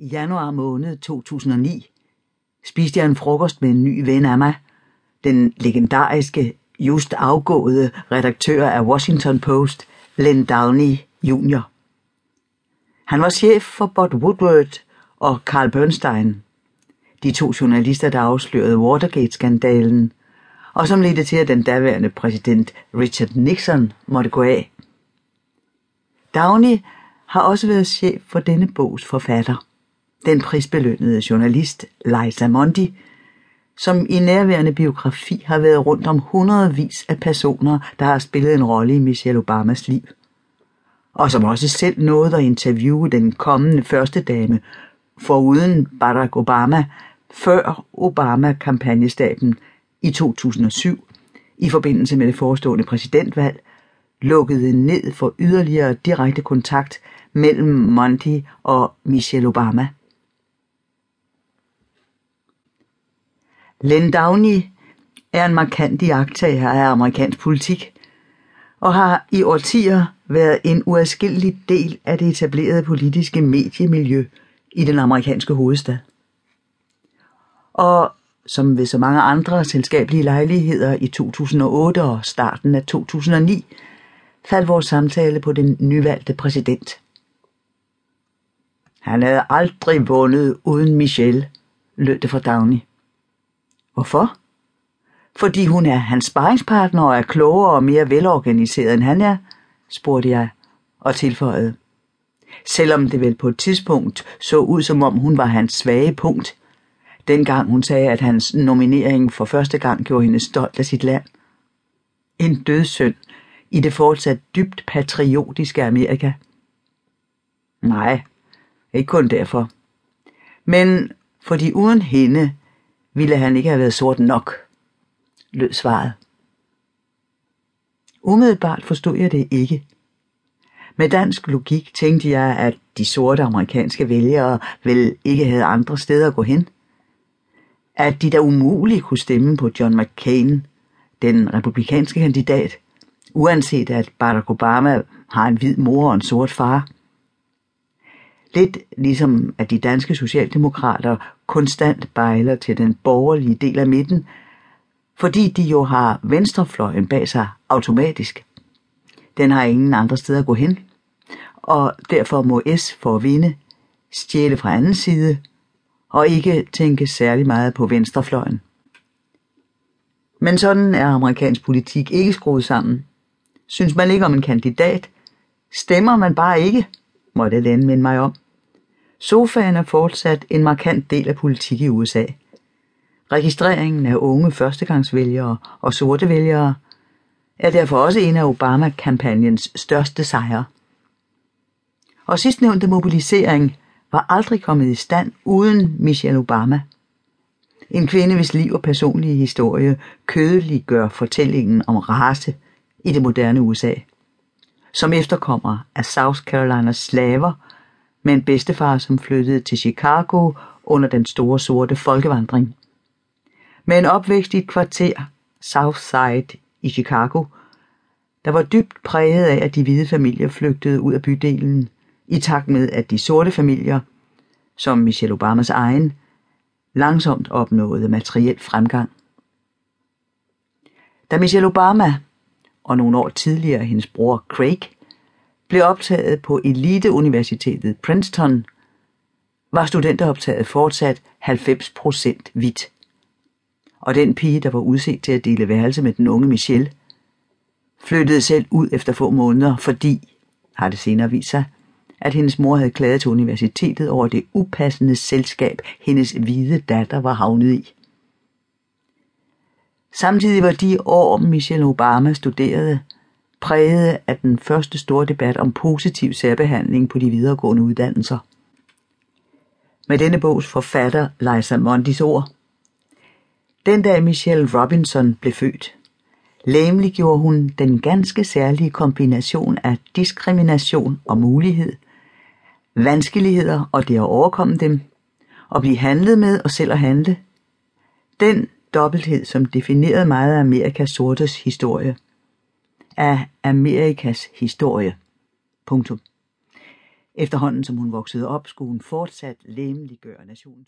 I januar måned 2009 spiste jeg en frokost med en ny ven af mig, den legendariske, just afgåede redaktør af Washington Post, Len Downey Jr. Han var chef for Bob Woodward og Carl Bernstein, de to journalister, der afslørede Watergate-skandalen, og som ledte til, at den daværende præsident Richard Nixon måtte gå af. Downey har også været chef for denne bogs forfatter den prisbelønnede journalist Liza Mondi, som i nærværende biografi har været rundt om hundredvis af personer, der har spillet en rolle i Michelle Obamas liv. Og som også selv nåede at interviewe den kommende første dame, foruden Barack Obama, før Obama-kampagnestaben i 2007, i forbindelse med det forestående præsidentvalg, lukkede ned for yderligere direkte kontakt mellem Monty og Michelle Obama. Len Downey er en markant iagttager af amerikansk politik og har i årtier været en uadskillelig del af det etablerede politiske mediemiljø i den amerikanske hovedstad. Og som ved så mange andre selskabelige lejligheder i 2008 og starten af 2009, faldt vores samtale på den nyvalgte præsident. Han havde aldrig vundet uden Michelle, lød det fra Downey. Hvorfor? Fordi hun er hans sparringspartner og er klogere og mere velorganiseret end han er, spurgte jeg og tilføjede. Selvom det vel på et tidspunkt så ud som om hun var hans svage punkt, dengang hun sagde, at hans nominering for første gang gjorde hende stolt af sit land. En dødssynd i det fortsat dybt patriotiske Amerika. Nej, ikke kun derfor. Men fordi uden hende ville han ikke have været sort nok, lød svaret. Umiddelbart forstod jeg det ikke. Med dansk logik tænkte jeg, at de sorte amerikanske vælgere vel ikke havde andre steder at gå hen. At de da umuligt kunne stemme på John McCain, den republikanske kandidat, uanset at Barack Obama har en hvid mor og en sort far. Lidt ligesom at de danske socialdemokrater konstant bejler til den borgerlige del af midten, fordi de jo har venstrefløjen bag sig automatisk. Den har ingen andre steder at gå hen, og derfor må S for at vinde stjæle fra anden side og ikke tænke særlig meget på venstrefløjen. Men sådan er amerikansk politik ikke skruet sammen. Synes man ikke om en kandidat, stemmer man bare ikke, måtte den minde mig om. Sofaen er fortsat en markant del af politik i USA. Registreringen af unge førstegangsvælgere og sorte vælgere er derfor også en af Obama-kampagnens største sejre. Og sidstnævnte mobilisering var aldrig kommet i stand uden Michelle Obama. En kvinde, hvis liv og personlige historie kødeliggør fortællingen om race i det moderne USA. Som efterkommer af South Carolinas slaver – med en bedstefar, som flyttede til Chicago under den store sorte folkevandring. Med en opvækst i et kvarter, Southside i Chicago, der var dybt præget af, at de hvide familier flygtede ud af bydelen, i takt med, at de sorte familier, som Michelle Obamas egen, langsomt opnåede materiel fremgang. Da Michelle Obama og nogle år tidligere hendes bror Craig blev optaget på eliteuniversitetet Princeton, var studenteroptaget fortsat 90% hvidt. Og den pige, der var udset til at dele værelse med den unge Michelle, flyttede selv ud efter få måneder, fordi, har det senere vist sig, at hendes mor havde klaget til universitetet over det upassende selskab, hendes hvide datter var havnet i. Samtidig var de år, Michelle Obama studerede, præget af den første store debat om positiv særbehandling på de videregående uddannelser. Med denne bogs forfatter Liza Mondis ord. Den dag Michelle Robinson blev født, læmelig gjorde hun den ganske særlige kombination af diskrimination og mulighed, vanskeligheder og det at overkomme dem, og blive handlet med og selv at handle. Den dobbelthed, som definerede meget af Amerikas sortes historie – af Amerikas historie. Punktum. Efterhånden som hun voksede op, skulle hun fortsat læmeliggøre nationen.